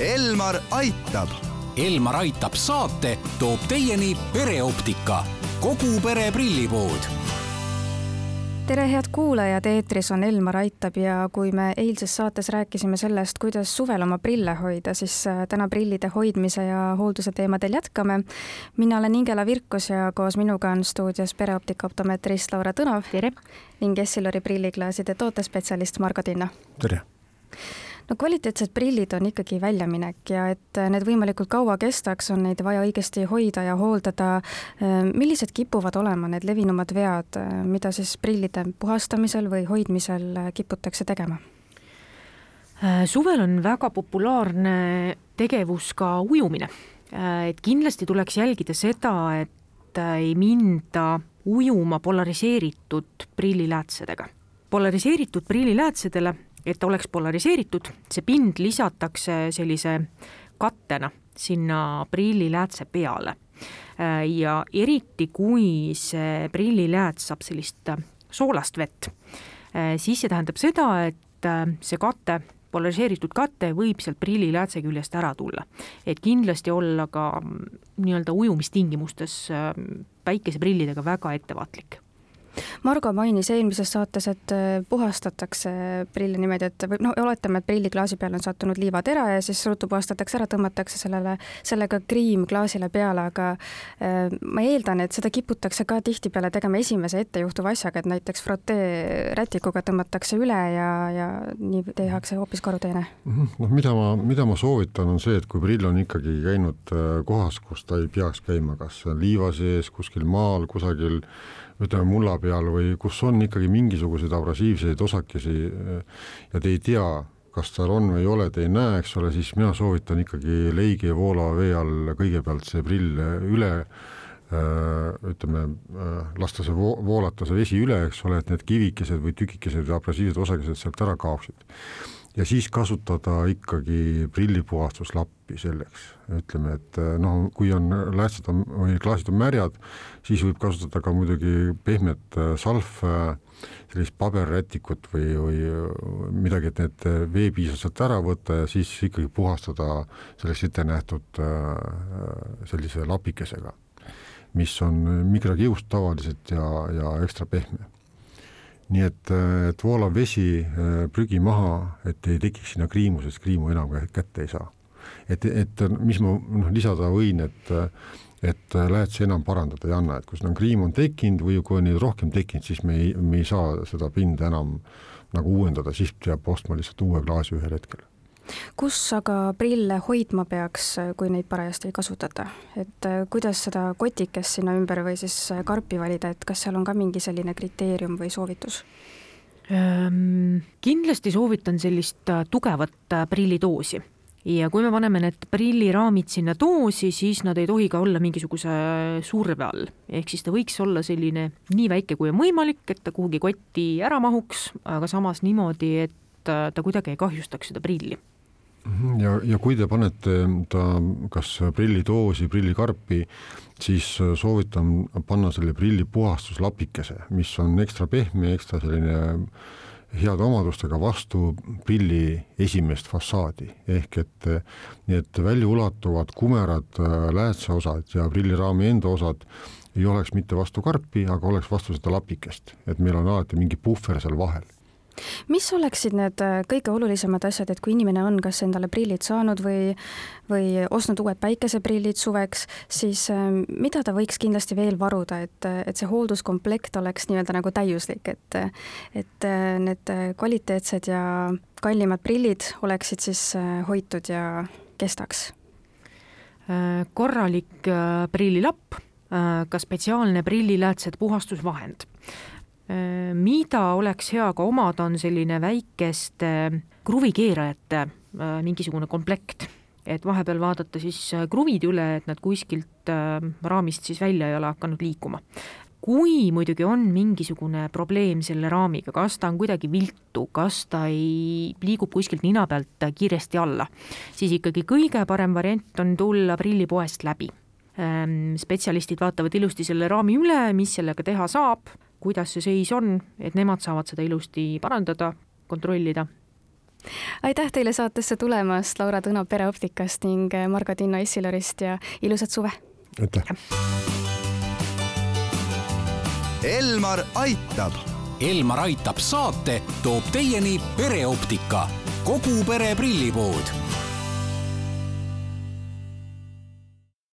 Elmar aitab. Elmar aitab saate toob teieni pereoptika, kogu pere prillipood tere, head kuulajad, eetris on Elmar Aitab ja kui me eilses saates rääkisime sellest, kuidas suvel oma prille hoida, siis äh, täna prillide hoidmise ja hoolduse teemadel jätkame. mina olen Ingela Virkus ja koos minuga on stuudios pereoptika optometrist Laura Tõnov. tere! ning Essilori prilliklaaside tootespetsialist Margo Tinno. tere! No kvaliteetsed prillid on ikkagi väljaminek ja et need võimalikult kaua kestaks, on neid vaja õigesti hoida ja hooldada. millised kipuvad olema need levinumad vead, mida siis prillide puhastamisel või hoidmisel kiputakse tegema? suvel on väga populaarne tegevus ka ujumine. et kindlasti tuleks jälgida seda, et ei minda ujuma polariseeritud prilliläätsedega. polariseeritud prilliläätsedele et oleks polariseeritud, see pind lisatakse sellise kattena sinna prilliläätse peale. ja eriti, kui see prillilääts saab sellist soolast vett, siis see tähendab seda, et see kate polariseeritud kate võib sealt prilliläätse küljest ära tulla. et kindlasti olla ka nii-öelda ujumistingimustes päikeseprillidega väga ettevaatlik Margo mainis eelmises saates, et äh, puhastatakse prille niimoodi, et või noh, oletame, et prilliklaasi peale on sattunud liivatera ja siis ruttu puhastatakse ära, tõmmatakse sellele, sellega kriim klaasile peale, aga äh, ma eeldan, et seda kiputakse ka tihtipeale tegema esimese ettejuhtuva asjaga, et näiteks frotee rätikuga tõmmatakse üle ja, ja nii tehakse hoopis karuteene. Mhm. noh, mida ma, mida ma soovitan, on see, et kui prill on ikkagi käinud äh, kohas, kus ta ei peaks käima, kas liiva sees, kuskil maal, kusagil ütleme mulla peal või kus on ikkagi mingisuguseid abrasiivseid osakesi ja te ei tea, kas tal on või ei ole, te ei näe, eks ole, siis mina soovitan ikkagi leigi ja voolava vee all kõigepealt see prill üle ütleme, lasta see vo-, voolata see vesi üle, eks ole, et need kivikesed või tükikesed ja abrasiivsed osakesed sealt ära kaoksid ja siis kasutada ikkagi prillipuhastuslappi selleks, ütleme, et eh, noh, kui on läätsed on või klaasid on märjad, siis võib kasutada ka muidugi pehmet eh, salv, eh, sellist paberrätikut või, või midagi, et need veepiisad sealt ära võtta ja siis ikkagi puhastada selleks ette nähtud sellise lapikesega, mis on mikrokiust tavaliselt ja, ja ekstra pehme nii et, et voolav vesi, äh, prügi maha, et ei tekiks sinna kriimu, sest kriimu enam kätte ei saa. et, et mis ma noh, lisada võin, et et läätsi enam parandada ei anna, et siin on kriim on tekkinud või kui on neid rohkem tekkinud, siis me ei, me ei saa seda pinda enam nagu uuendada, siis peab ostma lihtsalt uue klaasi ühel hetkel kus aga prille hoidma peaks, kui neid parajasti ei kasutata, et äh, kuidas seda kotikest sinna ümber või siis äh, karpi valida, et kas seal on ka mingi selline kriteerium või soovitus? Ehm, kindlasti soovitan sellist äh, tugevat prillidoosi ja kui me paneme need prilliraamid sinna doosi, siis nad ei tohi ka olla mingisuguse surve all. ehk siis ta võiks olla selline nii väike, kui on võimalik, et ta kuhugi kotti ära mahuks, aga samas niimoodi, et ta kuidagi ei kahjustaks seda prilli ja, ja kui te panete ta kas prillidoosi, prillikarpi, siis äh, soovitan panna selle prilli puhastuslapikese, mis on ekstra pehme, ekstra selline heade omadustega vastu prilli esimest fassaadi, ehk et need väljaulatuvad kumerad äh, läätseosad ja prilliraami enda osad ei oleks mitte vastu karpi, aga oleks vastu seda lapikest, et meil on alati mingi puhver seal vahel mis oleksid need äh, kõige olulisemad asjad, et kui inimene on kas endale prillid saanud või, või ostnud uued päikeseprillid suveks, siis äh, mida ta võiks kindlasti veel varuda, et, et see hoolduskomplekt oleks nii-öelda nagu täiuslik, et, et äh, need kvaliteetsed ja kallimad prillid oleksid siis hoitud ja kestaks? korralik prillilapp, ka spetsiaalne prilliläätsed puhastusvahend mida oleks hea ka omada, on selline väikeste kruvikeerajate äh, mingisugune komplekt, et vahepeal vaadata siis äh, kruvid üle, et nad kuskilt raamist siis välja ei ole hakanud liikuma. kui muidugi on mingisugune probleem selle raamiga, kas ta on kuidagi viltu, kas ta ei, liigub kuskilt nina pealt kiiresti alla, siis ikkagi kõige parem variant on tulla prillipoest läbi ähm, spetsialistid vaatavad ilusti selle raami üle, mis sellega teha saab, kuidas see seis on, et nemad saavad seda ilusti parandada, kontrollida. aitäh teile saatesse tulemast, Laura Tõno Pereoptikast ning Margo Tinno Essilorist ja ilusat suve! aitäh! Elmar aitab. Elmar aitab saate toob teieni pereoptika, kogu pere prillipood